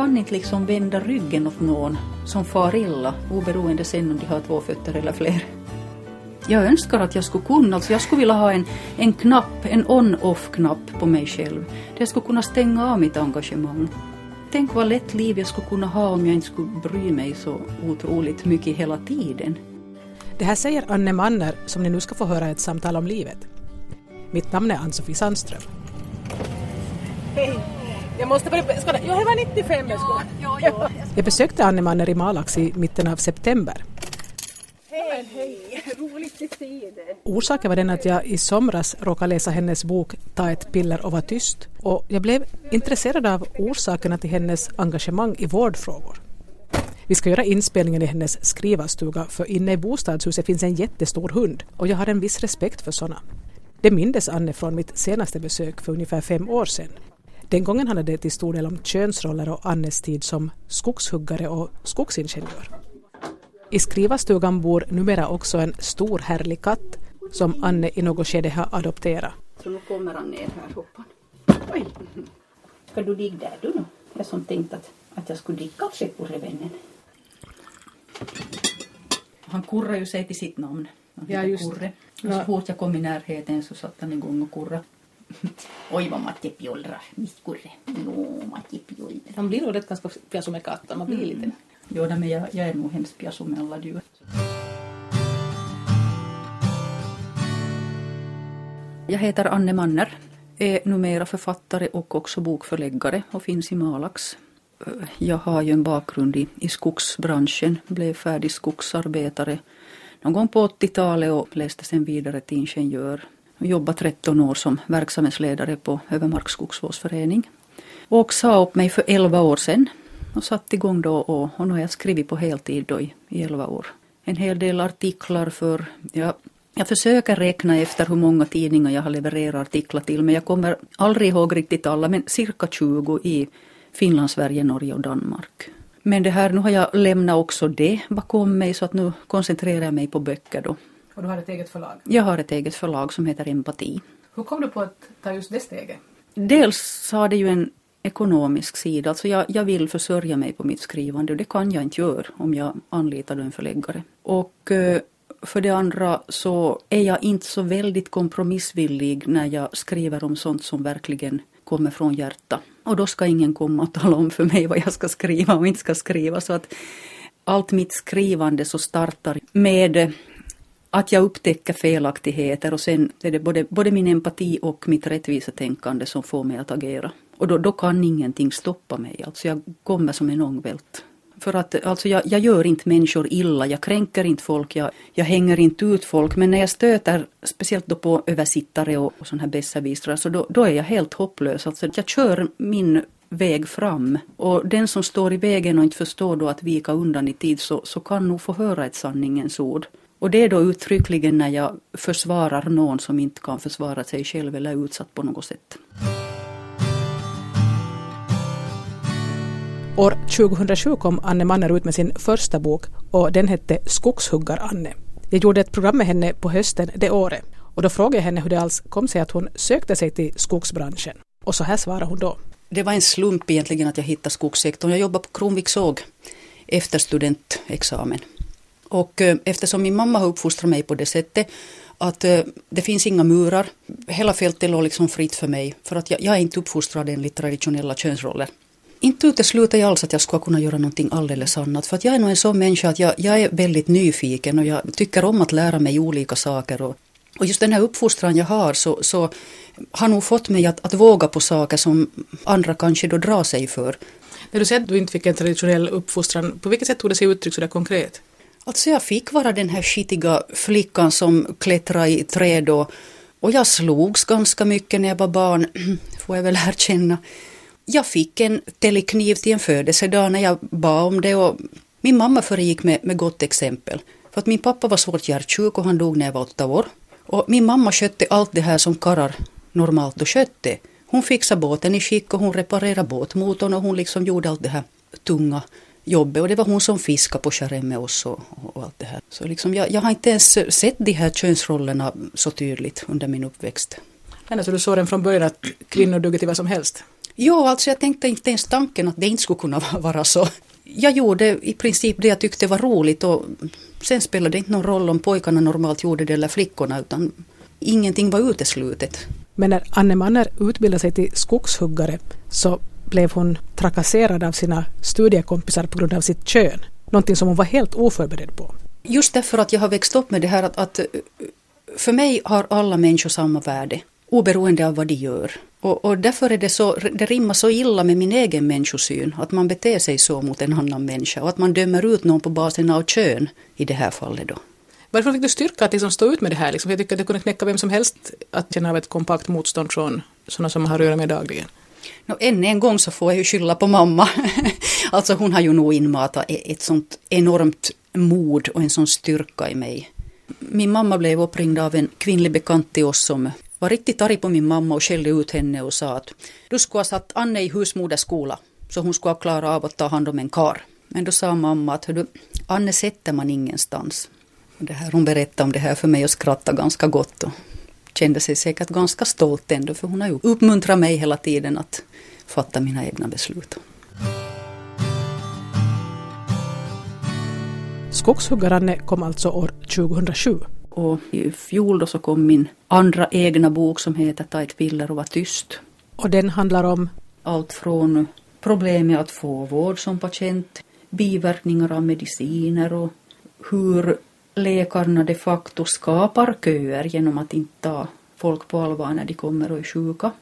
kan inte liksom vända ryggen åt någon som far illa, oberoende sen om de har två fötter eller fler. Jag önskar att jag skulle kunna, alltså jag skulle vilja ha en, en knapp, en on-off-knapp på mig själv. Där jag skulle kunna stänga av mitt engagemang. Tänk vad lätt liv jag skulle kunna ha om jag inte skulle bry mig så otroligt mycket hela tiden. Det här säger Anne Manner som ni nu ska få höra ett samtal om livet. Mitt namn är Ann-Sofie Sandström. Hej! Jag måste bara... Ska det, det var 95 jag skulle... Ja, ja, ja. Jag besökte Anne Manner i Malax i mitten av september. Hej, hej! Roligt att se dig. Orsaken var den att jag i somras råkade läsa hennes bok Ta ett piller och var tyst och jag blev intresserad av orsakerna till hennes engagemang i vårdfrågor. Vi ska göra inspelningen i hennes skrivarstuga för inne i bostadshuset finns en jättestor hund och jag har en viss respekt för sådana. Det mindes Anne från mitt senaste besök för ungefär fem år sedan. Den gången handlade det till stor del om könsroller och Annes tid som skogshuggare och skogsingenjör. I skrivarstugan bor numera också en stor härlig katt som Anne i något skede har adopterat. Så nu kommer han ner här, hoppan. Oj! Ska du ligga där du då? Jag som tänkt att, att jag skulle ligga kaffe på revennen. Han kurrar ju sig till sitt namn. Han Ja, just Kurre. Och så fort jag kom i närheten så satt han igång och kurra. Oj vad Matti pjollrar, mitt Kurre. Jo, Matti pjollrar. Man blir nog rätt ganska katten, man blir lite... Jo, men jag, jag är nog hemskt alla djur. Jag heter Anne Manner, är numera författare och också bokförläggare och finns i Malax. Jag har ju en bakgrund i, i skogsbranschen, blev färdig skogsarbetare någon gång på 80-talet och läste sen vidare till ingenjör och jobbade 13 år som verksamhetsledare på Övermarks skogsvårdsförening. Och sa upp mig för 11 år sedan och satt igång då och, och nu har jag skrivit på heltid då i, i 11 år. En hel del artiklar för, ja, jag försöker räkna efter hur många tidningar jag har levererat artiklar till men jag kommer aldrig ihåg riktigt alla men cirka 20 i Finland, Sverige, Norge och Danmark. Men det här, nu har jag lämnat också det bakom mig så att nu koncentrerar jag mig på böcker då. Och du har ett eget förlag. Jag har ett eget förlag som heter Empati. Hur kom du på att ta just det steget? Dels har det ju en ekonomisk sida, alltså jag, jag vill försörja mig på mitt skrivande och det kan jag inte göra om jag anlitar en förläggare. Och eh, för det andra så är jag inte så väldigt kompromissvillig när jag skriver om sånt som verkligen kommer från hjärta. Och då ska ingen komma och tala om för mig vad jag ska skriva och inte ska skriva. Så att allt mitt skrivande så startar med att jag upptäcker felaktigheter och sen är det både, både min empati och mitt rättvisetänkande som får mig att agera. Och då, då kan ingenting stoppa mig, alltså jag kommer som en ångvält. För att alltså jag, jag gör inte människor illa, jag kränker inte folk, jag, jag hänger inte ut folk. Men när jag stöter, speciellt då på översittare och, och sådana här besserwissrar, så då, då är jag helt hopplös. Alltså jag kör min väg fram. Och den som står i vägen och inte förstår då att vika undan i tid så, så kan nog få höra ett sanningens ord. Och det är då uttryckligen när jag försvarar någon som inte kan försvara sig själv eller är utsatt på något sätt. År 2007 kom Anne Manner ut med sin första bok och den hette Skogshuggar-Anne. Jag gjorde ett program med henne på hösten det året och då frågade jag henne hur det alls kom sig att hon sökte sig till skogsbranschen. Och så här svarade hon då. Det var en slump egentligen att jag hittade skogssektorn. Jag jobbade på Kronviks såg efter studentexamen. Och eh, eftersom min mamma har uppfostrat mig på det sättet att eh, det finns inga murar, hela fältet låg liksom fritt för mig för att jag, jag är inte uppfostrad enligt traditionella könsroller. Inte utesluter jag alls att jag skulle kunna göra någonting alldeles annat för att jag är nog en sån människa att jag, jag är väldigt nyfiken och jag tycker om att lära mig olika saker och, och just den här uppfostran jag har så, så har nog fått mig att, att våga på saker som andra kanske då drar sig för. När du säger att du inte fick en traditionell uppfostran, på vilket sätt tog det sig uttryck sådär konkret? Alltså jag fick vara den här skitiga flickan som klättrade i träd och, och jag slogs ganska mycket när jag var barn, får jag väl erkänna. Jag fick en telekniv till en födelsedag när jag bad om det och min mamma föregick med, med gott exempel. För att min pappa var svårt hjärtsjuk och han dog när jag var åtta år. Och min mamma skötte allt det här som karlar normalt och skötte. Hon fixade båten i skick och hon reparerade båtmotorn och hon liksom gjorde allt det här tunga jobbet. Och det var hon som fiskade på skärren med oss och, och allt det här. Så liksom jag, jag har inte ens sett de här könsrollerna så tydligt under min uppväxt. Men alltså du såg den från början att kvinnor duger till vad som helst? Jo, alltså jag tänkte inte ens tanken att det inte skulle kunna vara så. Jag gjorde i princip det jag tyckte var roligt och sen spelade det inte någon roll om pojkarna normalt gjorde det eller flickorna utan ingenting var uteslutet. Men när Anne Manner utbildade sig till skogshuggare så blev hon trakasserad av sina studiekompisar på grund av sitt kön. Någonting som hon var helt oförberedd på. Just därför att jag har växt upp med det här att, att för mig har alla människor samma värde oberoende av vad de gör. Och, och därför är det så, det rimmar så illa med min egen människosyn, att man beter sig så mot en annan människa och att man dömer ut någon på basen av kön i det här fallet då. Varför fick du styrka att liksom stå ut med det här? Liksom? Jag tycker att det kunde knäcka vem som helst att känna av ett kompakt motstånd från sådana som man har att göra med dagligen. No, än en gång så får jag ju skylla på mamma. alltså hon har ju nog inmatat e- ett sånt enormt mod och en sån styrka i mig. Min mamma blev uppringd av en kvinnlig bekant till oss som var riktigt arg på min mamma och skällde ut henne och sa att du skulle ha satt Anne i husmoderskola så hon skulle ha klarat av att ta hand om en kar. Men då sa mamma att du, Anne sätter man ingenstans. Det här, hon berättade om det här för mig och skrattade ganska gott och kände sig säkert ganska stolt ändå för hon har ju uppmuntrat mig hela tiden att fatta mina egna beslut. Skogshuggaranne kom alltså år 2007. Och i fjol då så kom min andra egna bok som heter Ta ett piller och var tyst. Och den handlar om? Allt från problem med att få vård som patient, biverkningar av mediciner och hur läkarna de facto skapar köer genom att inte ta folk på allvar när de kommer och är sjuka.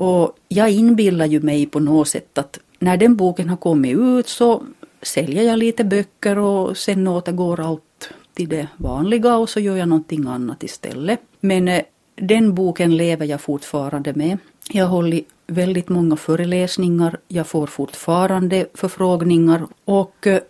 Och jag inbillar ju mig på något sätt att när den boken har kommit ut så säljer jag lite böcker och sen återgår allt till det vanliga och så gör jag någonting annat istället. Men eh, den boken lever jag fortfarande med. Jag har hållit väldigt många föreläsningar, jag får fortfarande förfrågningar och eh,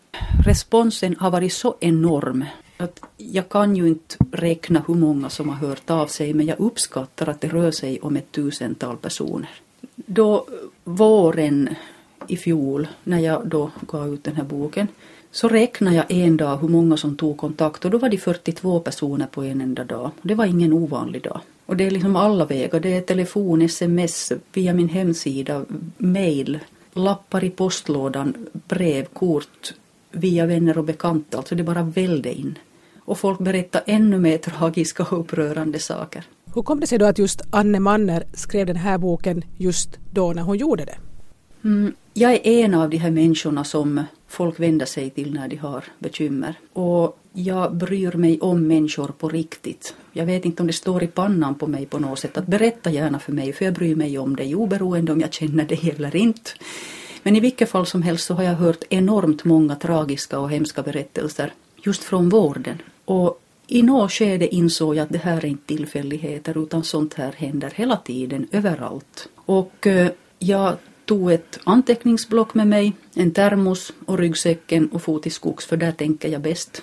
responsen har varit så enorm att jag kan ju inte räkna hur många som har hört av sig men jag uppskattar att det rör sig om ett tusental personer. Då våren i fjol när jag då gav ut den här boken så räknade jag en dag hur många som tog kontakt och då var det 42 personer på en enda dag. Det var ingen ovanlig dag. Och det är liksom alla vägar. Det är telefon, sms, via min hemsida, mail, lappar i postlådan, brev, kort, via vänner och bekanta. Alltså det bara välde in. Och folk berättar ännu mer tragiska och upprörande saker. Hur kom det sig då att just Anne Manner skrev den här boken just då när hon gjorde det? Mm, jag är en av de här människorna som folk vänder sig till när de har bekymmer. Och jag bryr mig om människor på riktigt. Jag vet inte om det står i pannan på mig på något sätt att berätta gärna för mig för jag bryr mig om dig oberoende om jag känner dig eller inte. Men i vilket fall som helst så har jag hört enormt många tragiska och hemska berättelser just från vården. Och i något skede insåg jag att det här är inte tillfälligheter utan sånt här händer hela tiden, överallt. Och eh, jag tog ett anteckningsblock med mig, en termos och ryggsäcken och for till skogs för där tänker jag bäst.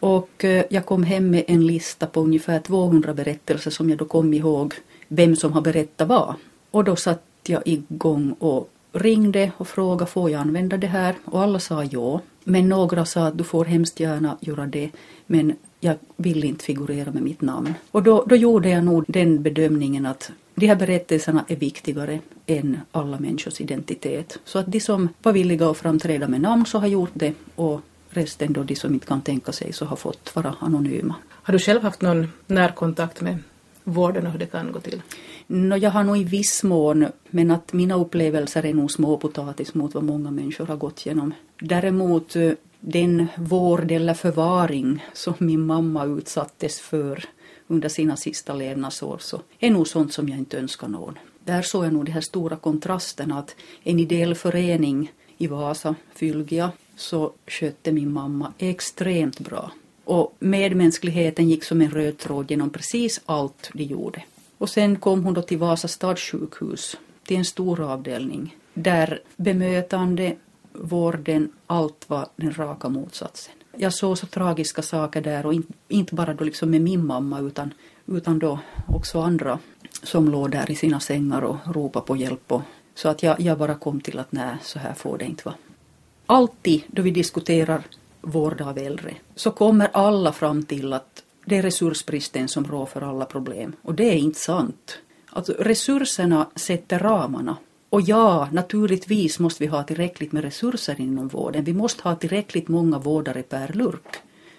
Och eh, jag kom hem med en lista på ungefär 200 berättelser som jag då kom ihåg vem som har berättat vad. Och då satt jag igång och ringde och frågade får jag använda det här och alla sa ja. Men några sa att du får hemskt gärna göra det men jag vill inte figurera med mitt namn. Och då, då gjorde jag nog den bedömningen att de här berättelserna är viktigare än alla människors identitet. Så att de som var villiga att framträda med namn så har gjort det och resten då de som inte kan tänka sig så har fått vara anonyma. Har du själv haft någon närkontakt med vården och hur det kan gå till? No, jag har nog i viss mån, men att mina upplevelser är nog småpotatis mot vad många människor har gått igenom. Däremot eh, den vård eller förvaring som min mamma utsattes för under sina sista levnadsår så är nog sånt som jag inte önskar någon. Där såg jag nog de här stora kontrasterna att en ideell förening i Vasa, Fylgia, så skötte min mamma extremt bra. Och medmänskligheten gick som en röd tråd genom precis allt de gjorde. Och sen kom hon då till Vasa stadssjukhus, till en stor avdelning, där bemötande, vården, allt var den raka motsatsen. Jag såg så tragiska saker där och inte bara då liksom med min mamma utan, utan då också andra som låg där i sina sängar och ropade på hjälp. Och, så att jag, jag bara kom till att nej, så här får det inte vara. Alltid då vi diskuterar vård av äldre så kommer alla fram till att det är resursbristen som rår för alla problem. Och det är inte sant. Alltså resurserna sätter ramarna Och ja, naturligtvis måste vi ha tillräckligt med resurser inom vården. Vi måste ha tillräckligt många vårdare per lurk.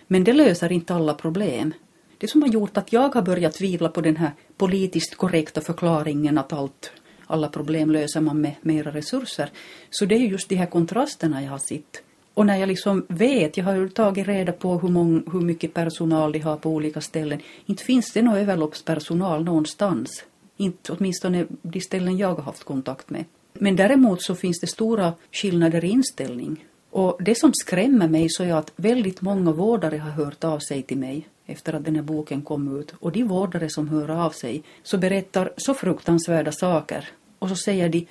Men det löser inte alla problem. Det som har gjort att jag har börjat tvivla på den här politiskt korrekta förklaringen att allt, alla problem löser man med mera resurser. Så det är just de här kontrasterna jag har sett. Och när jag liksom vet, jag har ju tagit reda på hur, mång, hur mycket personal de har på olika ställen. Inte finns det någon överloppspersonal någonstans. Inte åtminstone de ställen jag har haft kontakt med. Men däremot så finns det stora skillnader i inställning. Och det som skrämmer mig så är att väldigt många vårdare har hört av sig till mig efter att den här boken kom ut. Och de vårdare som hör av sig så berättar så fruktansvärda saker. Och så säger de,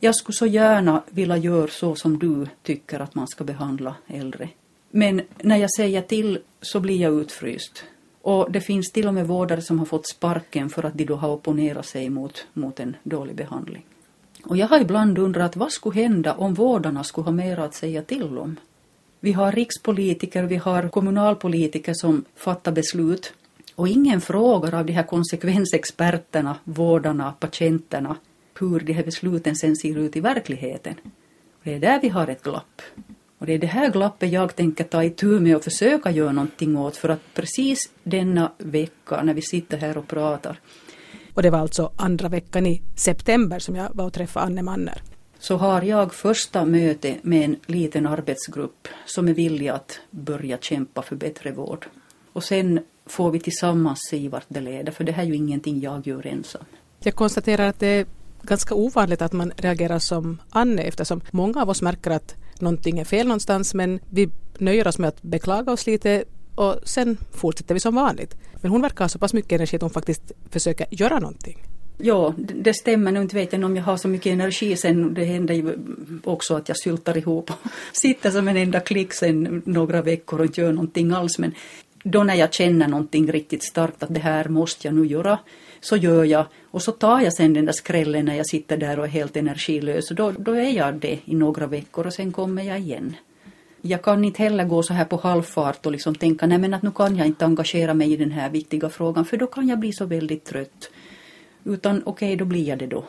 jag skulle så gärna vilja göra så som du tycker att man ska behandla äldre. Men när jag säger till så blir jag utfryst. Och det finns till och med vårdare som har fått sparken för att de då har opponerat sig mot, mot en dålig behandling. Och jag har ibland undrat vad skulle hända om vårdarna skulle ha mer att säga till om. Vi har rikspolitiker, vi har kommunalpolitiker som fattar beslut och ingen frågar av de här konsekvensexperterna, vårdarna, patienterna hur de här besluten sen ser ut i verkligheten. Det är där vi har ett glapp. Och det är det här glappet jag tänker ta itu med och försöka göra någonting åt för att precis denna vecka när vi sitter här och pratar och det var alltså andra veckan i september som jag var och träffade Anne Manner. Så har jag första möte med en liten arbetsgrupp som är villig att börja kämpa för bättre vård. Och sen får vi tillsammans se vart det leder, för det här är ju ingenting jag gör ensam. Jag konstaterar att det är ganska ovanligt att man reagerar som Anne eftersom många av oss märker att någonting är fel någonstans men vi nöjer oss med att beklaga oss lite och sen fortsätter vi som vanligt. Men hon verkar ha så pass mycket energi att hon faktiskt försöker göra någonting. Ja, det stämmer. Nu inte vet jag om jag har så mycket energi sen. Det händer ju också att jag syltar ihop och sitter som en enda klick sen några veckor och inte gör någonting alls. Men då när jag känner någonting riktigt starkt att det här måste jag nu göra så gör jag och så tar jag sen den där skrällen när jag sitter där och är helt energilös och då, då är jag det i några veckor och sen kommer jag igen jag kan inte heller gå så här på halvfart och liksom tänka nej men att nu kan jag inte engagera mig i den här viktiga frågan för då kan jag bli så väldigt trött. Utan okej, okay, då blir jag det då.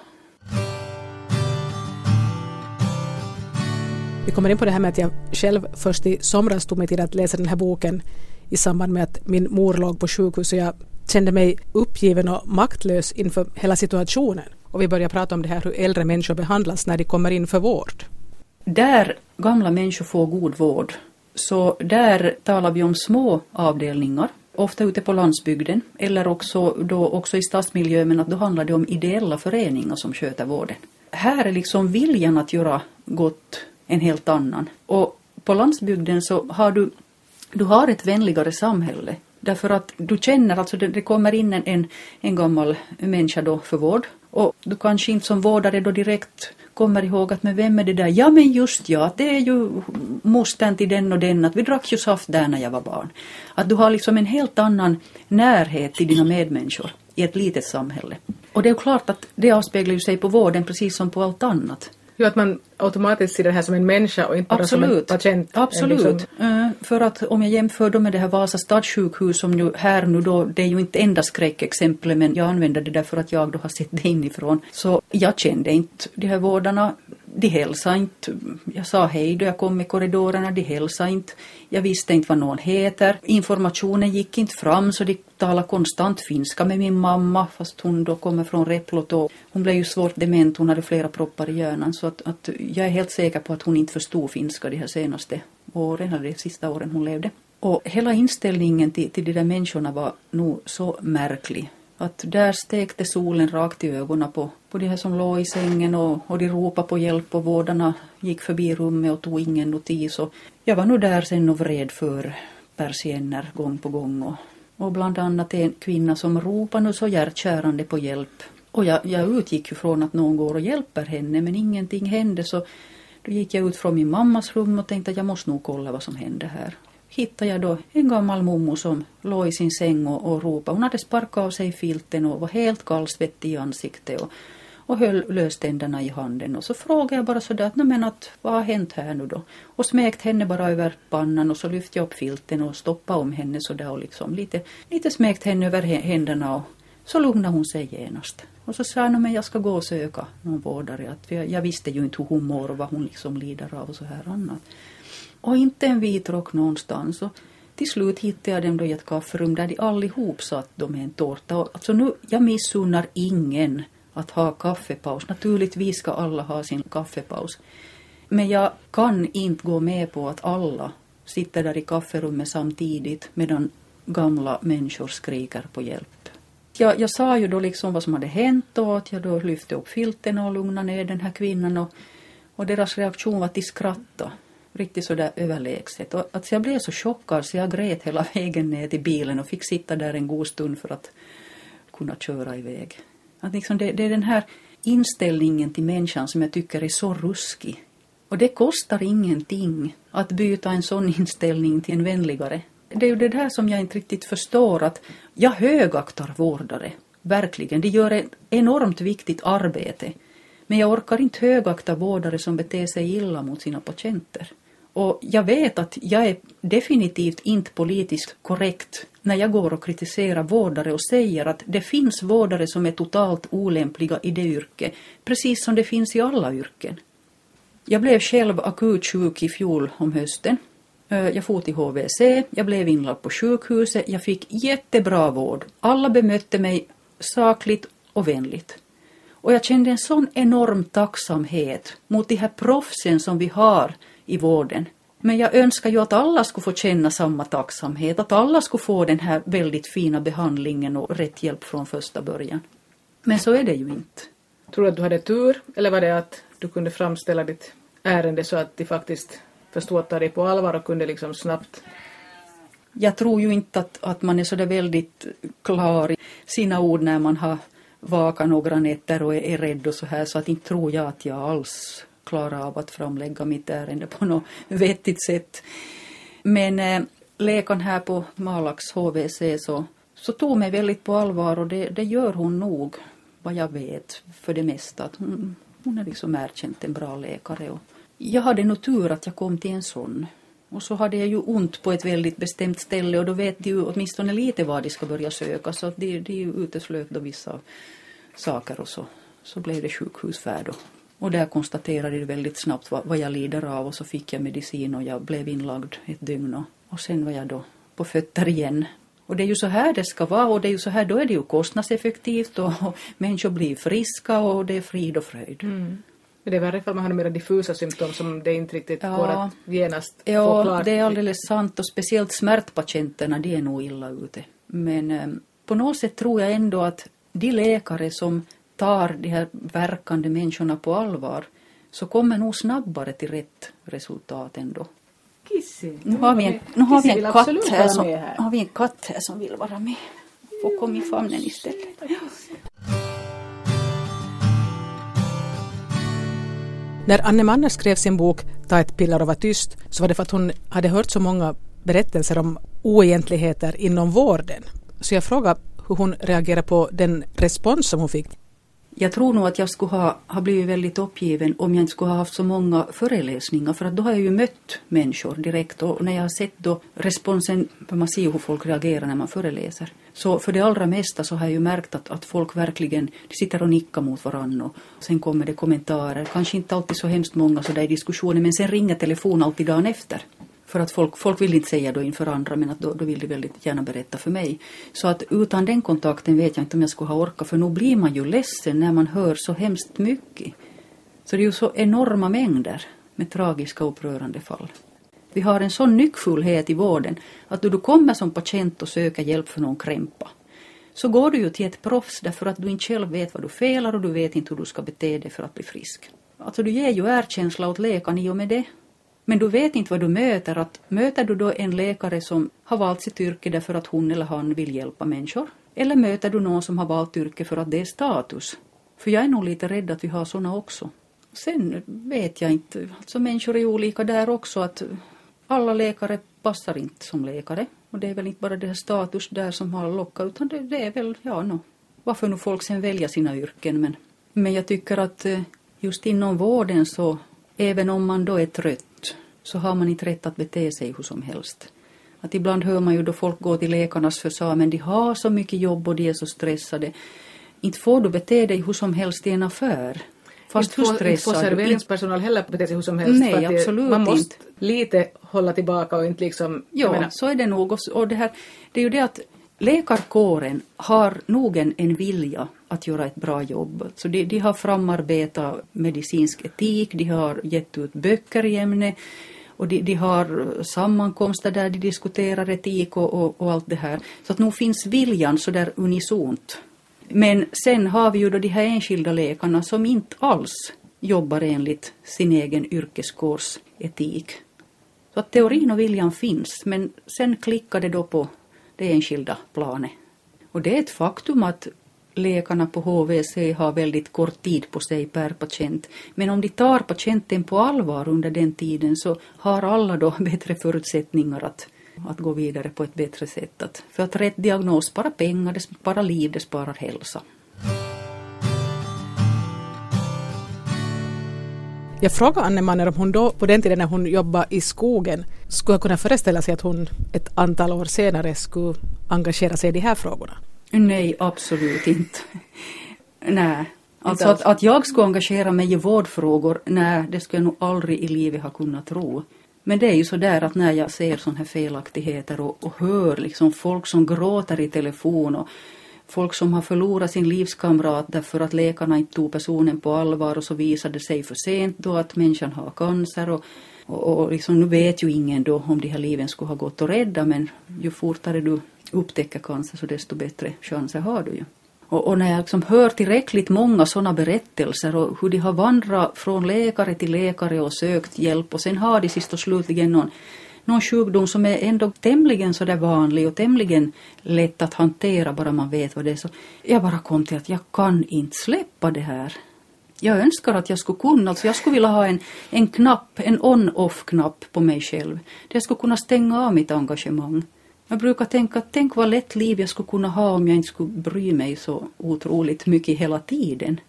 Vi kommer in på det här med att jag själv först i somras tog mig till att läsa den här boken i samband med att min mor låg på sjukhus och jag kände mig uppgiven och maktlös inför hela situationen. Och vi började prata om det här hur äldre människor behandlas när de kommer in för vård där gamla människor får god vård, så där talar vi om små avdelningar, ofta ute på landsbygden eller också, då också i stadsmiljö, men att då handlar det om ideella föreningar som sköter vården. Här är liksom viljan att göra gott en helt annan. Och på landsbygden så har du, du har ett vänligare samhälle. Därför att du känner, alltså det, det kommer in en, en, en gammal människa då för vård och du kanske inte som vårdare då direkt kommer ihåg att men vem är det där? Ja men just ja, det är ju mostern till den och den, att vi drack ju saft där när jag var barn. Att du har liksom en helt annan närhet till dina medmänniskor i ett litet samhälle. Och det är klart att det avspeglar ju sig på vården precis som på allt annat. Jo, att man automatiskt ser det här som en människa och inte bara Absolut. som en patient. Absolut. Liksom... Uh, för att om jag jämför då med det här Vasa stadssjukhus som ju här nu då, det är ju inte enda skräckexemplet men jag använder det därför att jag då har sett det inifrån. Så jag kände inte de här vårdarna de hälsade inte. Jag sa hej då jag kom i korridorerna, de hälsade inte. Jag visste inte vad någon heter. Informationen gick inte fram så de talade konstant finska med min mamma fast hon då kommer från Replot hon blev ju svårt dement, hon hade flera proppar i hjärnan så att, att jag är helt säker på att hon inte förstod finska de här senaste åren, eller de sista åren hon levde. Och hela inställningen till, till de där människorna var nog så märklig. Att där stekte solen rakt i ögonen på, på de här som låg i sängen och, och de ropade på hjälp och vårdarna gick förbi rummet och tog ingen notis. Och jag var nog där sen och vred för persienner gång på gång och, och bland annat en kvinna som ropade nu så hjärtkärande på hjälp. Och jag, jag utgick ju från att någon går och hjälper henne men ingenting hände så då gick jag ut från min mammas rum och tänkte att jag måste nog kolla vad som hände här hittade jag då en gammal mommo som låg i sin säng och, och ropade. Hon hade sparkat av sig filten och var helt kallsvettig i ansiktet och, och höll löständerna i handen. Och så frågade jag bara sådär att, men att vad har hänt här nu då? Och smekt henne bara över pannan och så lyfte jag upp filten och stoppade om henne sådär och liksom lite, lite smekt henne över händerna och Så lugnade hon sig genast. Och så sa hon, men jag ska gå och söka någon vårdare. Att jag, jag visste ju inte hur hon mår och vad hon liksom lider av och så här annat. Och inte en vit rock någonstans. Och till slut hittade jag dem då i ett kafferum där de allihop satt de med en tårta. Och alltså nu, jag missunnar ingen att ha kaffepaus. Naturligtvis ska alla ha sin kaffepaus. Men jag kan inte gå med på att alla sitter där i kafferummet samtidigt medan gamla människor skriker på hjälp. Jag, jag sa ju då liksom vad som hade hänt och att jag då lyfte upp filten och lugnade ner den här kvinnan och, och deras reaktion var att de skrattade riktigt sådär överlägset. Och alltså jag blev så chockad så jag grät hela vägen ner till bilen och fick sitta där en god stund för att kunna köra iväg. Att liksom det, det är den här inställningen till människan som jag tycker är så ruskig. Och det kostar ingenting att byta en sån inställning till en vänligare. Det är ju det där som jag inte riktigt förstår att jag högaktar vårdare. Verkligen, de gör ett enormt viktigt arbete. Men jag orkar inte högakta vårdare som beter sig illa mot sina patienter. Och jag vet att jag är definitivt inte politiskt korrekt när jag går och kritiserar vårdare och säger att det finns vårdare som är totalt olämpliga i det yrket, precis som det finns i alla yrken. Jag blev själv akut sjuk i fjol om hösten. Eh, jag for till HVC, jag blev inlagd på sjukhuset, jag fick jättebra vård. Alla bemötte mig sakligt och vänligt. Och jag kände en sån enorm tacksamhet mot de här proffsen som vi har i vården. Men jag önskar ju att alla skulle få känna samma tacksamhet, att alla skulle få den här väldigt fina behandlingen och rätt hjälp från första början. Men så är det ju inte. Tror du att du hade tur eller var det att du kunde framställa ditt ärende så att de faktiskt förstod att ta dig på allvar och kunde liksom snabbt jag tror ju inte att, att man är så där väldigt klar i sina ord när man har vakat några nätter och är, är rädd och så här så att inte tror jag att jag alls klara av att framlägga mitt ärende på något vettigt sätt. Men eh, läkaren här på Malax HVC så, så tog mig väldigt på allvar och det, det gör hon nog, vad jag vet, för det mesta. Att hon, hon är liksom erkänt en bra läkare. Och jag hade nog tur att jag kom till en sån. Och så hade jag ju ont på ett väldigt bestämt ställe och då vet de ju åtminstone lite var de ska börja söka så att de, de uteslöt då vissa saker och så, så blev det sjukhusfärd och och där konstaterade de väldigt snabbt vad, vad jag lider av och så fick jag medicin och jag blev inlagd ett dygn och, och sen var jag då på fötter igen. Och det är ju så här det ska vara och det är ju så här, då är det ju kostnadseffektivt och, och människor blir friska och det är frid och fröjd. Mm. Men det är värre ifall man har mer diffusa symptom som det inte riktigt ja. går att genast ja, få klart. Ja, det är alldeles sant och speciellt smärtpatienterna, de är nog illa ute. Men eh, på något sätt tror jag ändå att de läkare som tar de här verkande människorna på allvar så kommer nog snabbare till rätt resultat ändå. Kissi. Nu har vi en, nu har vi en katt här, som, här. Har vi en katt här som vill vara med. Få komma i famnen istället. När Anne Manner skrev sin bok Ta ett piller och var tyst så var det för att hon hade hört så många berättelser om oegentligheter inom vården. Så jag frågade hur hon reagerade på den respons som hon fick. Jag tror nog att jag skulle ha, ha blivit väldigt uppgiven om jag inte skulle ha haft så många föreläsningar för att då har jag ju mött människor direkt och när jag har sett då responsen, för man ser ju hur folk reagerar när man föreläser. Så för det allra mesta så har jag ju märkt att, att folk verkligen de sitter och nickar mot varandra och sen kommer det kommentarer, kanske inte alltid så hemskt många sådär i diskussioner men sen ringer telefon alltid dagen efter. För att folk, folk vill inte säga då inför andra men att då, då vill de väldigt gärna berätta för mig. Så att utan den kontakten vet jag inte om jag skulle ha orkat för nu blir man ju ledsen när man hör så hemskt mycket. Så det är ju så enorma mängder med tragiska och upprörande fall. Vi har en sån nyckfullhet i vården att då du kommer som patient och söker hjälp för någon krämpa så går du ju till ett proffs därför att du inte själv vet vad du felar och du vet inte hur du ska bete dig för att bli frisk. Alltså du ger ju erkänsla åt läkaren i och med det men du vet inte vad du möter. Att möter du då en läkare som har valt sitt yrke därför att hon eller han vill hjälpa människor? Eller möter du någon som har valt yrke för att det är status? För jag är nog lite rädd att vi har sådana också. Sen vet jag inte, alltså människor är olika där också att alla läkare passar inte som läkare. Och det är väl inte bara det här status där som har lockat utan det, det är väl, ja no, varför nu folk sen väljer sina yrken men, men jag tycker att eh, just inom vården så även om man då är trött så har man inte rätt att bete sig hur som helst. Att ibland hör man ju då folk gå till läkarnas för men de har så mycket jobb och de är så stressade. Inte får du bete dig hur som helst i en affär. Fast inte stressad inte får serveringspersonal heller bete sig hur som helst. Nej, absolut Man måste inte. lite hålla tillbaka och inte liksom... Ja, menar, så är det nog. Och det, här, det är ju det att läkarkåren har nog en, en vilja att göra ett bra jobb. Så de, de har framarbetat medicinsk etik, de har gett ut böcker i ämnet och de, de har sammankomster där de diskuterar etik och, och, och, allt det här. Så att nog finns viljan så där unisont. Men sen har vi ju då de här enskilda läkarna som inte alls jobbar enligt sin egen yrkeskårs etik. Så att teorin och viljan finns, men sen klickar det då på det enskilda planet. Och det är ett faktum att läkarna på HVC har väldigt kort tid på sig per patient. Men om de tar patienten på allvar under den tiden så har alla då bättre förutsättningar att, att gå vidare på ett bättre sätt. Att, för att rätt diagnos sparar pengar, det sparar liv, det sparar hälsa. Jag frågade Anne Manner om hon då, på den tiden när hon jobbade i skogen, skulle kunna föreställa sig att hon ett antal år senare skulle engagera sig i de här frågorna. Nej, absolut inte. nej. Alltså att, att jag skulle engagera mig i vårdfrågor, nej, det skulle jag nog aldrig i livet ha kunnat tro. Men det är ju så där att när jag ser sådana här felaktigheter och, och hör liksom folk som gråter i telefon och folk som har förlorat sin livskamrat därför att läkarna inte tog personen på allvar och så visade det sig för sent då att människan har cancer och, och, och liksom, nu vet ju ingen då om de här liven skulle ha gått att rädda men ju fortare du upptäcker cancer så desto bättre chanser har du ju. Och, och när jag liksom hör tillräckligt många sådana berättelser och hur de har vandrat från läkare till läkare och sökt hjälp och sen har de sist och slutligen någon, någon sjukdom som är ändå tämligen sådär vanlig och tämligen lätt att hantera bara man vet vad det är. Så jag bara kom till att jag kan inte släppa det här. Jag önskar att jag skulle kunna, alltså jag skulle vilja ha en, en knapp, en on-off-knapp på mig själv. Där jag skulle kunna stänga av mitt engagemang. Jag brukar tänka, tänk vad lätt liv jag skulle kunna ha om jag inte skulle bry mig så otroligt mycket hela tiden.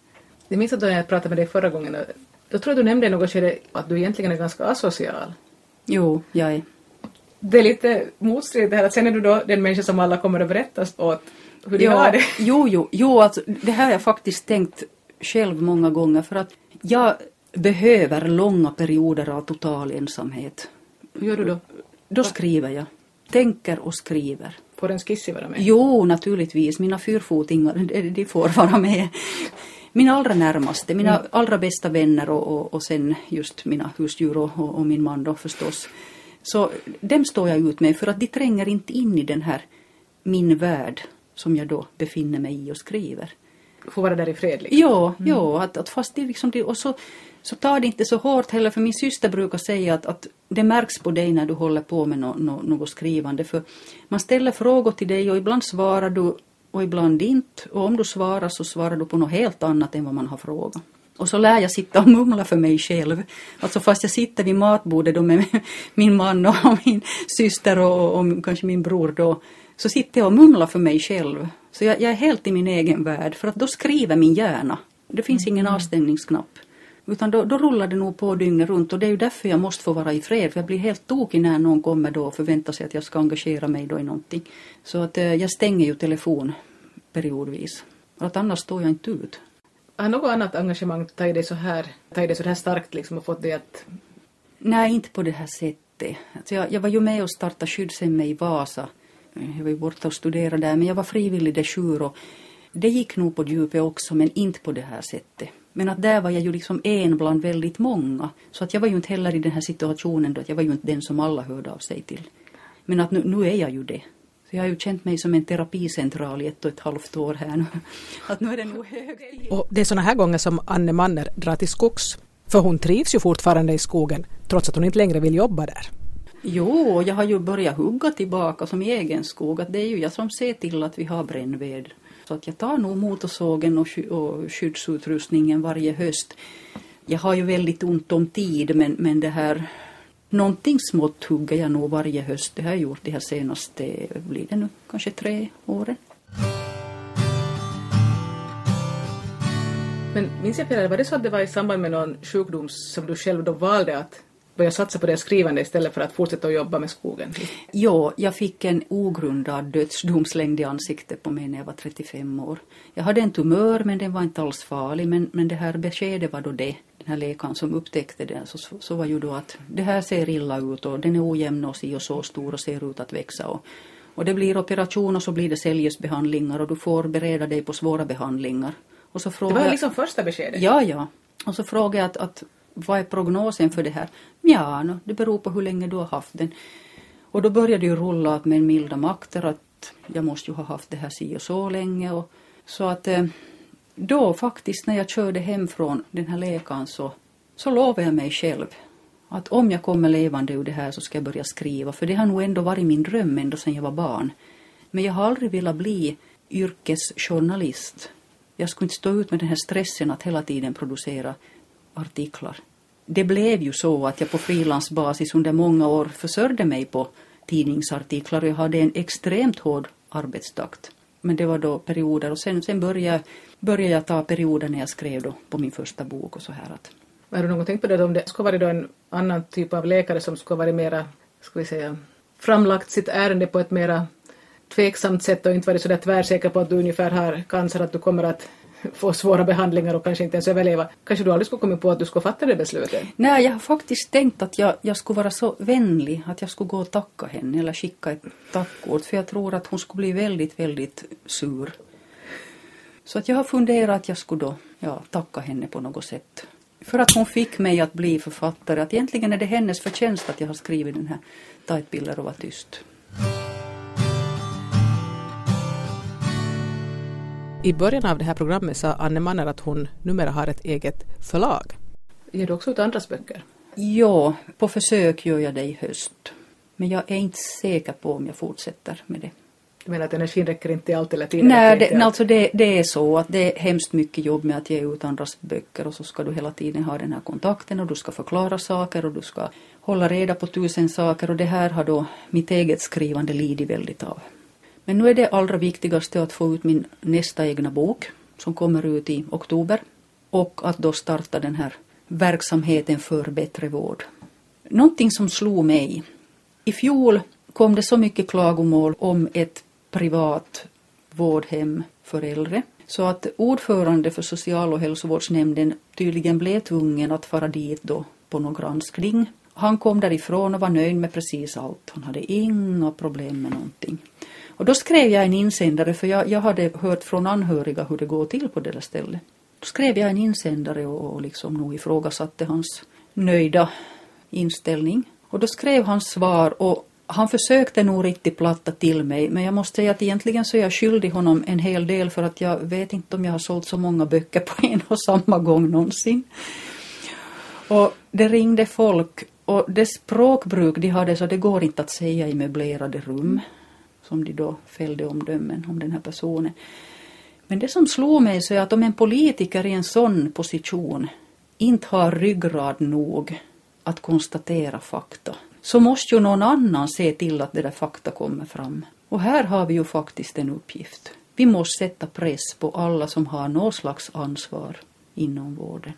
Jag minns att då jag pratade med dig förra gången, då tror jag du nämnde i något skede att du egentligen är ganska asocial. Jo, jag är. Det är lite motstridigt det här att sen är du då den människa som alla kommer att berätta åt hur de jo, har det. Jo, jo, jo alltså, det här har jag faktiskt tänkt själv många gånger för att jag behöver långa perioder av total ensamhet. Hur gör du då? Då skriver jag tänker och skriver. Får en skissi vara med? Jo, naturligtvis. Mina fyrfotingar, de får vara med. Mina allra närmaste, mina mm. allra bästa vänner och, och, och sen just mina husdjur och, och, min man då förstås. Så dem står jag ut med för att de tränger inte in i den här min värld som jag då befinner mig i och skriver. Får vara där i fred liksom? Ja, mm. ja att, att fast det liksom, och så så ta det inte så hårt heller för min syster brukar säga att, att det märks på dig när du håller på med no, no, något skrivande för man ställer frågor till dig och ibland svarar du och ibland inte och om du svarar så svarar du på något helt annat än vad man har frågat. Och så lär jag sitta och mumla för mig själv. Alltså fast jag sitter vid matbordet då med min man och min syster och, och kanske min bror då så sitter jag och mumlar för mig själv. Så jag, jag, är helt i min egen värld för att då skriver min hjärna. Det finns ingen mm. avstängningsknapp. Utan då, då rullar det nog på dygnet runt och det är ju därför jag måste få vara i fred. För jag blir helt tokig när någon kommer då och förväntar sig att jag ska engagera mig då i någonting. Så att eh, jag stänger ju telefon periodvis. För att annars står jag inte ut. Har något annat engagemang tagit dig så här, tagit dig så här starkt liksom och fått dig att... Nej, inte på det här sättet. Alltså jag, jag var ju med och startade skyddshemmet i Vasa. Jag var ju borta och studerade där men jag var frivillig de sju och det gick nog på djupet också men inte på det här sättet. Men att där var jag ju liksom en bland väldigt många. Så att jag var ju inte heller i den här situationen då att jag var ju inte den som alla hörde av sig till. Men att nu, nu är jag ju det. Så jag har ju känt mig som en terapicentral i ett och ett halvt år här nu. Att nu är det nog hög. Och det är såna här gånger som Anne Manner drar till skogs. För hon trivs ju fortfarande i skogen trots att hon inte längre vill jobba där. Jo, jag har ju börjat hugga tillbaka som i egen skog. Att det är ju jag som ser till att vi har brännved. Så att jag tar nog motorsågen och, och skyddsutrustningen varje höst. Jag har ju väldigt ont om tid men, men det här Någonting smått hugger jag nog varje höst. Det har jag gjort de här senaste, blir det nu kanske tre åren. Men minns jag fel, var det så att det var i samband med någon sjukdom som du själv då valde att börja satsa på det skrivande istället för att fortsätta att jobba med skogen? Jo, jag fick en ogrundad dödsdom slängd i ansiktet på mig när jag var 35 år. Jag hade en tumör men den var inte alls farlig men, men det här beskedet var då det. Den här läkaren som upptäckte det så, så var ju då att det här ser illa ut och den är ojämn och si och så stor och ser ut att växa och, och det blir operation och så blir det cellgiftsbehandlingar och du får bereda dig på svåra behandlingar. Och så Det frågade var jag- liksom första beskedet? Ja, ja. Och så frågade jag att, att vad är prognosen för det här? Ja, no, det beror på hur länge du har haft den. Och då började det ju rulla upp med milda makter att jag måste ju ha haft det här si och så länge. Och, så att eh, då faktiskt när jag körde hem från den här läkaren så, så lovade jag mig själv att om jag kommer levande ur det här så ska jag börja skriva. För det har nog ändå varit min dröm ända sedan jag var barn. Men jag har aldrig velat bli yrkesjournalist. Jag skulle inte stå ut med den här stressen att hela tiden producera artiklar. Det blev ju så att jag på frilansbasis under många år försörjde mig på tidningsartiklar och jag hade en extremt hård arbetstakt. Men det var då perioder och sen, sen började, började jag ta perioder när jag skrev då på min första bok och så här att Har du någon tänkt på det om det skulle varit då en annan typ av läkare som skulle varit mera, ska vi säga, framlagt sitt ärende på ett mera tveksamt sätt och inte varit så där tvärsäker på att du ungefär har cancer, att du kommer att få svåra behandlingar och kanske inte ens överleva. Kanske du aldrig skulle komma på att du skulle fatta det beslutet? Nej, jag har faktiskt tänkt att jag, jag skulle vara så vänlig att jag skulle gå och tacka henne eller skicka ett tackkort för jag tror att hon skulle bli väldigt, väldigt sur. Så att jag har funderat att jag skulle då ja, tacka henne på något sätt. För att hon fick mig att bli författare. Att egentligen är det hennes förtjänst att jag har skrivit den här Ta ett piller och var tyst. I början av det här programmet sa Anne Manner att hon numera har ett eget förlag. Ger du också ut andras böcker? Ja, på försök gör jag det i höst. Men jag är inte säker på om jag fortsätter med det. Du menar att energin räcker inte till allt eller tiden Nej, det, allt? alltså det, det är så att det är hemskt mycket jobb med att ge ut andras böcker och så ska du hela tiden ha den här kontakten och du ska förklara saker och du ska hålla reda på tusen saker och det här har då mitt eget skrivande lidit väldigt av. Men nu är det allra viktigaste att få ut min nästa egna bok som kommer ut i oktober och att då starta den här verksamheten för bättre vård. Någonting som slog mig. I fjol kom det så mycket klagomål om ett privat vårdhem för äldre så att ordförande för social och hälsovårdsnämnden tydligen blev tvungen att fara dit då på någon granskning. Han kom därifrån och var nöjd med precis allt. Han hade inga problem med någonting. Och då skrev jag en insändare för jag, jag hade hört från anhöriga hur det går till på det där stället. Då skrev jag en insändare och, och liksom nog ifrågasatte hans nöjda inställning. Och då skrev han svar och han försökte nog riktigt platta till mig men jag måste säga att egentligen så är jag skyldig honom en hel del för att jag vet inte om jag har sålt så många böcker på en och samma gång någonsin. Och det ringde folk och det språkbruk de hade så det går inte att säga i möblerade rum som de då fällde omdömen om den här personen. Men det som slog mig så är att om en politiker i en sån position inte har ryggrad nog att konstatera fakta så måste ju någon annan se till att det där fakta kommer fram. Och här har vi ju faktiskt en uppgift. Vi måste sätta press på alla som har något slags ansvar inom vården.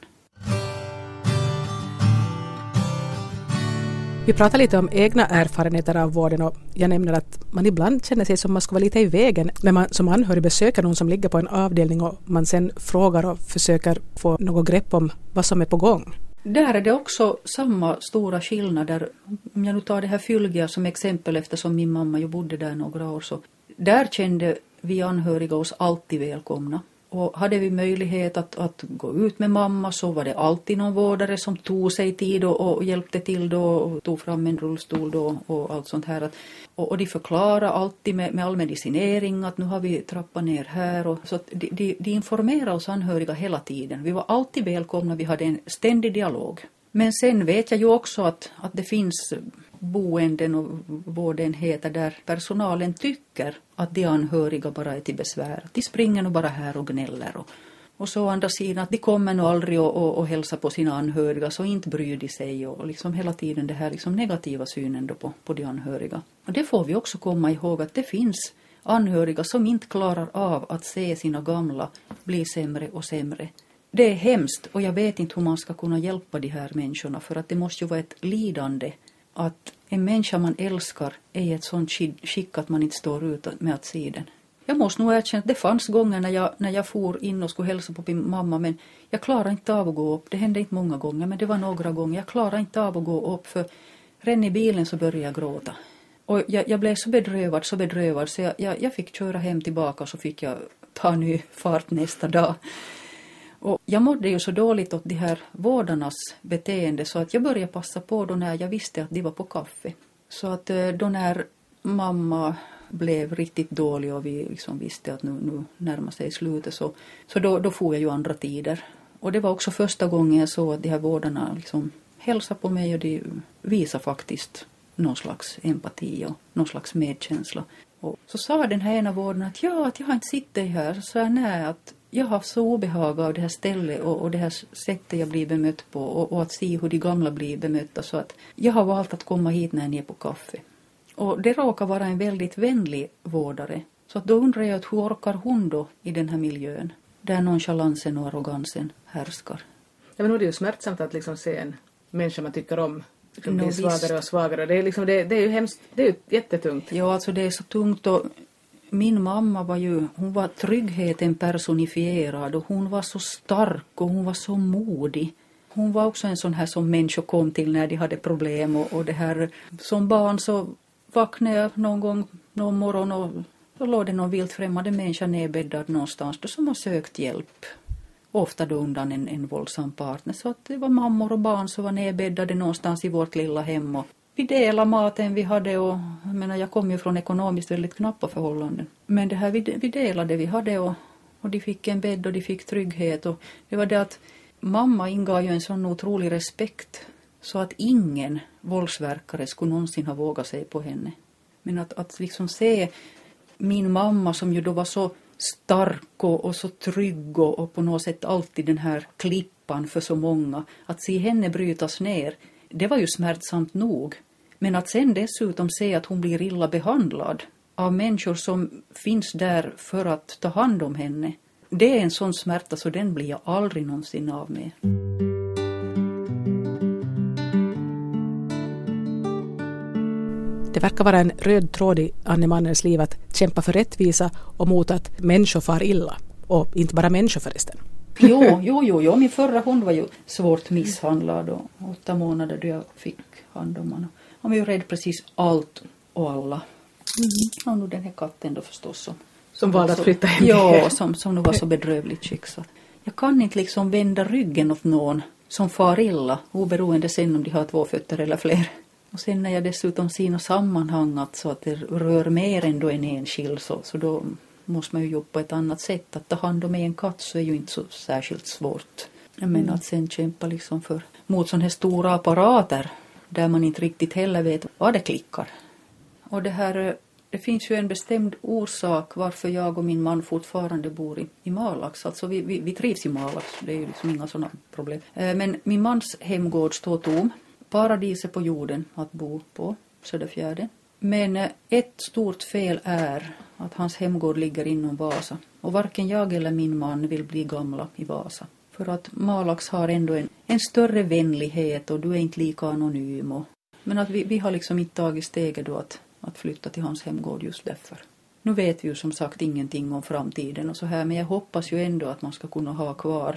Vi pratar lite om egna erfarenheter av vården och jag nämner att man ibland känner sig som man ska vara lite i vägen när man som anhörig besöker någon som ligger på en avdelning och man sen frågar och försöker få något grepp om vad som är på gång. Där är det också samma stora skillnader. Om jag nu tar det här Fylgia som exempel eftersom min mamma ju bodde där några år så. Där kände vi anhöriga oss alltid välkomna. Och hade vi möjlighet att, att gå ut med mamma så var det alltid någon vårdare som tog sig tid och, och hjälpte till då och tog fram en rullstol då och allt sånt här. Att, och, och de förklarade alltid med, med all medicinering att nu har vi trappat ner här. Och, så att de, de, de informerade oss anhöriga hela tiden. Vi var alltid välkomna, vi hade en ständig dialog. Men sen vet jag ju också att, att det finns boenden och vårdenheter där personalen tycker att de anhöriga bara är till besvär. De springer nog bara här och gnäller. Och, och så å andra sidan att de kommer nog aldrig och, och, och hälsar på sina anhöriga så inte bryr de sig och liksom hela tiden det här liksom negativa synen då på, på de anhöriga. Och det får vi också komma ihåg att det finns anhöriga som inte klarar av att se sina gamla bli sämre och sämre. det är hemskt och jag vet inte hur man ska kunna hjälpa de här människorna för att det måste ju vara ett lidande att en människa man älskar är i ett sånt skick att man inte står ut med att se den. Jag måste nog erkänna att det fanns gånger när jag, när jag for in och skulle hälsa på min mamma men jag klarade inte av att gå upp. Det hände inte många gånger men det var några gånger. Jag klarade inte av att gå upp för redan i bilen så började jag gråta. Och jag, jag blev så bedrövad, så bedrövad så jag, jag, jag fick köra hem tillbaka och så fick jag ta ny fart nästa dag. Och jag mådde ju så dåligt åt de här vårdarnas beteende så att jag började passa på då när jag visste att de var på kaffe. Så att eh, då när mamma blev riktigt dålig och vi liksom visste att nu, nu närmar sig slutet så, så då, då får jag ju andra tider. Och det var också första gången jag såg att de här vårdarna liksom hälsade på mig och de visade faktiskt någon slags empati och någon slags medkänsla. Och så sa den här ena vårdaren att ja, att jag har inte sett dig här. Så sa jag nej, att jag har så obehag av det här stället och, och det här sättet jag blir bemött på och, och, att se hur de gamla blir bemötta så att jag har valt att komma hit när ni är på kaffe. Och det råkar vara en väldigt vänlig vårdare. Så att då undrar jag att hur orkar hon då i den här miljön där nonchalansen och arrogansen härskar. Ja, men det är ju smärtsamt att liksom se en människa man tycker om liksom bli svagare och svagare. Det är, liksom, det, det är ju hemskt, det är ju jättetungt. Ja, alltså det är så tungt och min mamma var ju, hon var tryggheten personifierad och hon var så stark och hon var så modig. Hon var också en sån här som människor kom till när de hade problem och, och det här. Som barn så vaknade jag någon gång någon morgon och då låg det någon vilt främmande människa nedbäddad någonstans då som har sökt hjälp. Ofta då undan en, en våldsam partner. Så att det var mammor och barn som var nedbäddade någonstans i vårt lilla hem och vi delade maten vi hade och jag menar jag kom ju från ekonomiskt väldigt knappa förhållanden. Men det här vi, vi delade vi hade och, och de fick en bädd och de fick trygghet och det var det att mamma ingav ju en sån otrolig respekt så att ingen våldsverkare skulle någonsin ha vågat sig på henne. Men att, att liksom se min mamma som ju då var så stark och, och så trygg och, och, på något sätt alltid den här klippan för så många. Att se henne brytas ner, det var ju smärtsamt nog. Men att sen dessutom se att hon blir illa behandlad av människor som finns där för att ta hand om henne. Det är en sån smärta så den blir jag aldrig någonsin av med. Det verkar vara en röd tråd i Anne Manners liv att kämpa för rättvisa och mot att människor far illa. Och inte bara människor förresten. Jo, jo, jo, jo. min förra hund var ju svårt misshandlad och åtta månader då jag fick hand om honom. Han var ju rädd precis allt och alla. Mm. Och nu den här katten då förstås som... Som valde att flytta hem Ja, som, som nu var så bedrövligt skick så jag kan inte liksom vända ryggen åt någon som far illa oberoende sen om de har två fötter eller fler. Och sen när jag dessutom ser något sammanhang att så att det rör mer än då en enskild så, så då måste man ju jobba på ett annat sätt. Att ta hand om en katt så är ju inte så särskilt svårt. Men mm. att sen kämpa liksom för mot sådana här stora apparater där man inte riktigt heller vet vad det klickar. Och det här, det finns ju en bestämd orsak varför jag och min man fortfarande bor i, i Malax. Alltså vi, vi, vi trivs i Malax, det är ju liksom inga sådana problem. Eh, men min mans hemgård står tom paradiset på jorden att bo på, Söderfjärden. Men eh, ett stort fel är att hans hemgård ligger inom Vasa. Och varken jag eller min man vill bli gamla i Vasa. För att Malax har ändå en, en större vänlighet och du är inte lika anonym. Och, men att vi, vi har liksom inte tagit steget då att, att flytta till hans hemgård just därför. Nu vet vi ju som sagt ingenting om framtiden och så här men jag hoppas ju ändå att man ska kunna ha kvar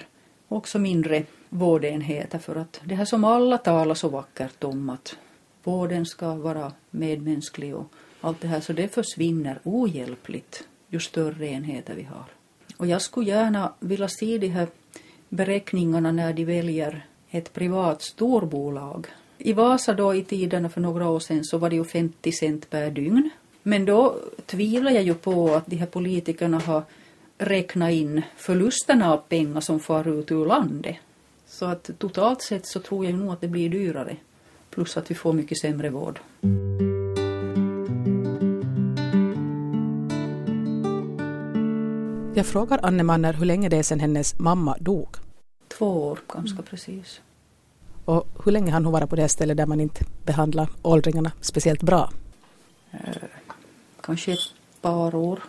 också mindre vårdenheter för att det här som alla talar så vackert om att vården ska vara medmänsklig och allt det här så det försvinner ohjälpligt ju större enheter vi har. Och jag skulle gärna vilja se de här beräkningarna när de väljer ett privat storbolag. I Vasa då i tiderna för några år sedan så var det ju 50 cent per dygn. Men då tvivlar jag ju på att de här politikerna har räknat in förlusterna av pengar som far ut ur landet. Så att totalt sett så tror jag nog att det blir dyrare. Plus att vi får mycket sämre vård. Jag frågar Anne Manner hur länge det är sedan hennes mamma dog. Två år, ganska mm. precis. Och hur länge hann hon vara på det stället där man inte behandlar åldringarna speciellt bra? Eh, kanske ett par år.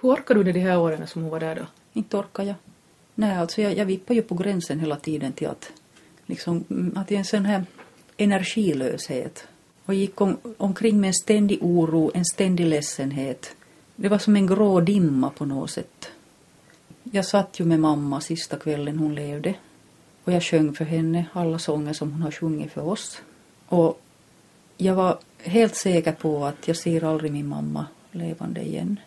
Hur orkar du det de här åren som hon var där då? Inte orkar jag. Nej, alltså jag, jag vippar ju på gränsen hela tiden till att, liksom, mm, att det är en sån här energilöshet. Och gick om, omkring med en ständig oro, en ständig ledsenhet. Det var som en grå dimma på något sätt. Jag satt ju med mamma sista kvällen hon levde. Och jag sjöng för henne alla sånger som hon har sjungit för oss. Och jag var helt säker på att jag ser aldrig min mamma levande igen.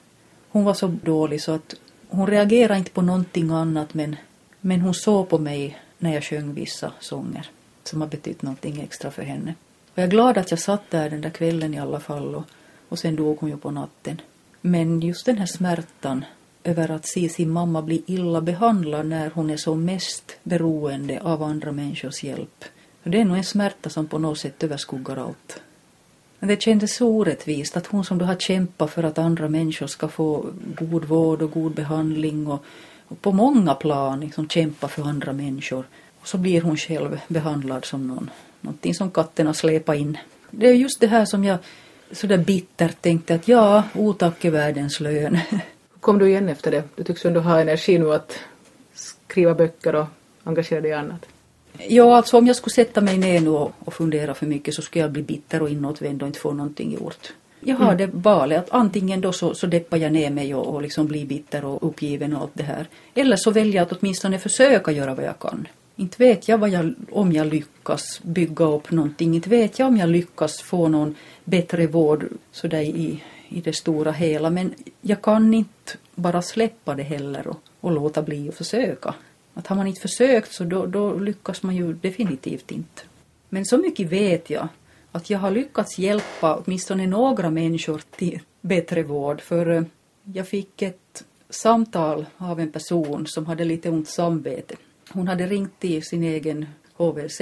Hon var så dålig så att hon reagerade inte på någonting annat men, men hon såg på mig när jag sjöng vissa sånger som har betytt någonting extra för henne. Och jag är glad att jag satt där den där kvällen i alla fall och, och sen dog hon ju på natten. Men just den här smärtan över att se sin mamma bli illa behandlad när hon är som mest beroende av andra människors hjälp. Det är nog en smärta som på något sätt överskuggar allt. Det kändes så orättvist att hon som då har kämpat för att andra människor ska få god vård och god behandling och, och på många plan liksom kämpa för andra människor. Och så blir hon själv behandlad som någon, någonting som katterna släpar in. Det är just det här som jag sådär bittert tänkte att ja, otack är världens lön. Kom du igen efter det? Du tycks ändå ha energi nu att skriva böcker och engagera dig i annat. Ja, alltså om jag skulle sätta mig ner nu och, och fundera för mycket så skulle jag bli bitter och inåtvänd och inte få någonting gjort. Jag har mm. det valet att antingen då så, så deppar jag ner mig och, och liksom blir bitter och uppgiven och allt det här. Eller så väljer jag att åtminstone försöka göra vad jag kan. Inte vet jag, vad jag om jag lyckas bygga upp någonting. Inte vet jag om jag lyckas få någon bättre vård sådär i, i det stora hela. Men jag kan inte bara släppa det heller och, och låta bli att försöka. Att har man inte försökt så då, då lyckas man ju definitivt inte. Men så mycket vet jag att jag har lyckats hjälpa åtminstone några människor till bättre vård. För eh, jag fick ett samtal av en person som hade lite ont samvete. Hon hade ringt till sin egen HVC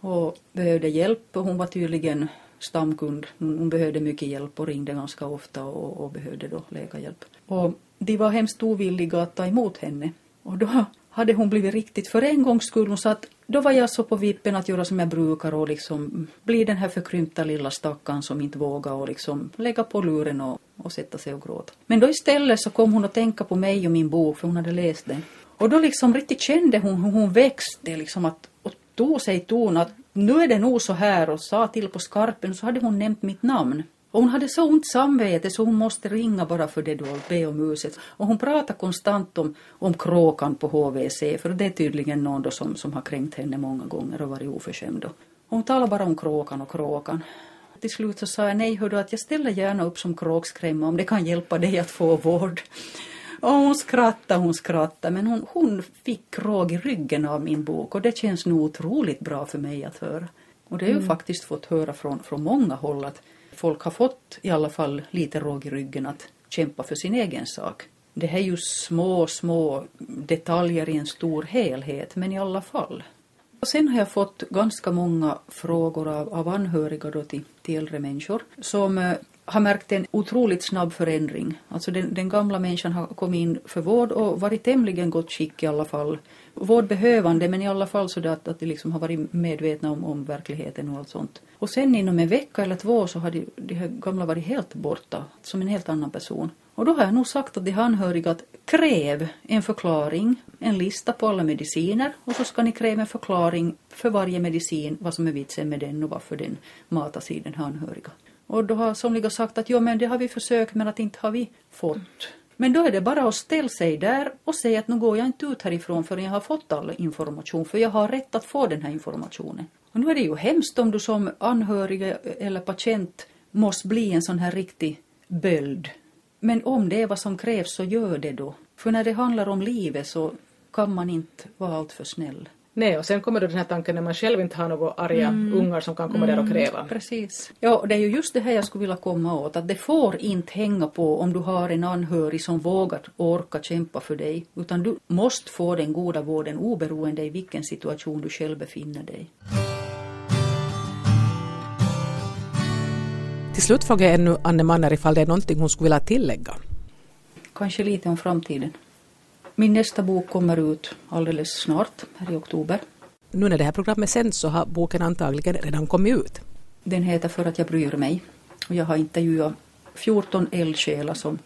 och behövde hjälp. Hon var tydligen stamkund. Hon behövde mycket hjälp och ringde ganska ofta och, och behövde då läkarhjälp. Och de var hemskt ovilliga att ta emot henne. Och då hade hon blivit riktigt för en gångs skull. Hon sa att då var jag så på vippen att göra som jag brukar och liksom bli den här förkrympta lilla stackaren som inte vågar och liksom lägga på luren och, och sätta sig och gråta. Men då istället så kom hon att tänka på mig och min bok för hon hade läst den. Och då liksom riktigt kände hon hur hon växte liksom att och tog sig ton att nu är det nog så här och sa till på skarpen så hade hon nämnt mitt namn. Och hon hade så ont samvete så hon måste ringa bara för det då och be om ursäkt. Och hon pratar konstant om, om kråkan på HVC för det är tydligen någon då som, som har kränkt henne många gånger och varit oförskämd. Och hon talar bara om kråkan och kråkan. Till slut så sa jag nej hördu att jag ställer gärna upp som kråkskrämma om det kan hjälpa dig att få vård. Och hon skrattade, hon skrattade, men hon, hon fick råg i ryggen av min bok och det känns nog otroligt bra för mig att höra. Och det har jag mm. faktiskt fått höra från, från många håll att folk har fått i alla fall lite råg i ryggen att kämpa för sin egen sak. Det här är ju små, små detaljer i en stor helhet, men i alla fall. Och sen har jag fått ganska många frågor av, av anhöriga då till, till äldre människor som eh, har märkt en otroligt snabb förändring. Alltså den, den, gamla människan har kommit in för vård och varit tämligen gott skick i alla fall. Vårdbehövande men i alla fall så att, att de liksom har varit medvetna om, om verkligheten och allt sånt. Och sen inom en vecka eller två så har de, de här gamla varit helt borta, som en helt annan person. Och då har jag nog sagt att de anhöriga att kräv en förklaring, en lista på alla mediciner och så ska ni kräva en förklaring för varje medicin, vad som är vitsen med den och varför den matas i den här anhöriga. Och då har somliga sagt att jo men det har vi försökt men att inte har vi fått. Men då är det bara att ställa sig där och säga att nu går jag inte ut härifrån förrän jag har fått all information för jag har rätt att få den här informationen. Och nu är det ju hemskt om du som anhörig eller patient måste bli en sån här riktig böld. Men om det är vad som krävs så gör det då. För när det handlar om livet så kan man inte vara alltför snäll. Nej, och sen kommer då den här tanken när man själv inte har några arga mm. ungar som kan komma mm. där och mm, kräva. Precis. Ja, det är ju just det här jag skulle vilja komma åt, att det får inte hänga på om du har en anhörig som vågar orka kämpa för dig, utan du måste få den goda vården oberoende i vilken situation du själv befinner dig. Till slut frågar jag ännu Anne Manner ifall det är någonting hon skulle vilja tillägga. Kanske lite om framtiden. Min nästa bok kommer ut alldeles snart, här i oktober. Nu när det här programmet sänds så har boken antagligen redan kommit ut. Den heter För att jag bryr mig. Och jag har intervjuat 14 eldsjälar som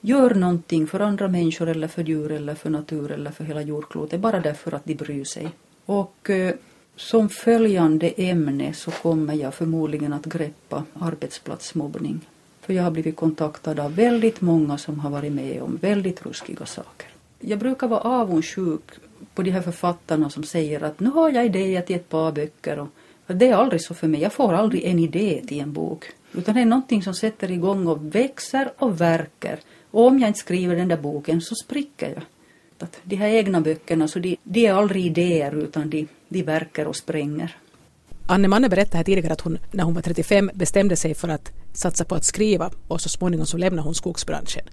gör någonting för andra människor eller för djur eller för natur eller för hela jordklotet bara därför att de bryr sig. Och eh, som följande ämne så kommer jag förmodligen att greppa arbetsplatsmobbning. För jag har blivit kontaktad av väldigt många som har varit med om väldigt ruskiga saker. Jag brukar vara avundsjuk på de här författarna som säger att nu har jag idéer till ett par böcker. Och det är aldrig så för mig. Jag får aldrig en idé till en bok. Utan det är någonting som sätter igång och växer och verkar. Och om jag inte skriver den där boken så spricker jag. Att de här egna böckerna, så de, de är aldrig idéer utan de, de verkar och spränger. Anne Manne berättade här tidigare att hon när hon var 35 bestämde sig för att satsa på att skriva och så småningom så lämnade hon skogsbranschen.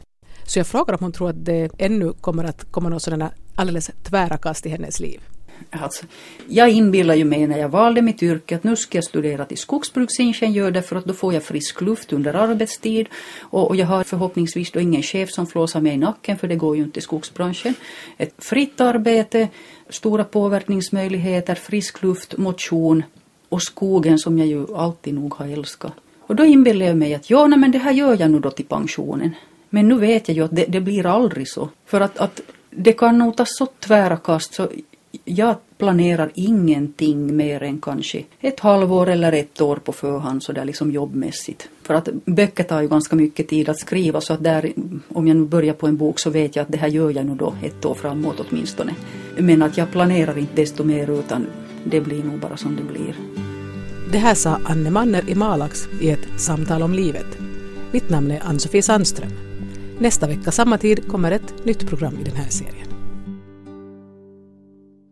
Så jag frågar om hon tror att det ännu kommer att komma några sådana alldeles tvära kast i hennes liv. Alltså, jag inbillar ju mig när jag valde mitt yrke att nu ska jag studera till skogsbruksingenjör därför att då får jag frisk luft under arbetstid och, och jag har förhoppningsvis då ingen chef som flåsar mig i nacken för det går ju inte i skogsbranschen. Ett fritt arbete, stora påverkningsmöjligheter, frisk luft, motion och skogen som jag ju alltid nog har älskat. Och då inbillar jag mig att ja, nej, men det här gör jag nu då till pensionen. Men nu vet jag ju att det, det blir aldrig så. För att, att det kan nog ta så tvära kast så jag planerar ingenting mer än kanske ett halvår eller ett år på förhand så där liksom jobbmässigt. För att böcker tar ju ganska mycket tid att skriva så att där, om jag nu börjar på en bok så vet jag att det här gör jag nu då ett år framåt åtminstone. Men att jag planerar inte desto mer utan det blir nog bara som det blir. Det här sa Anne Manner i Malax i ett samtal om livet. Mitt namn är Ann-Sofie Sandström. Nästa vecka samma tid kommer ett nytt program i den här serien.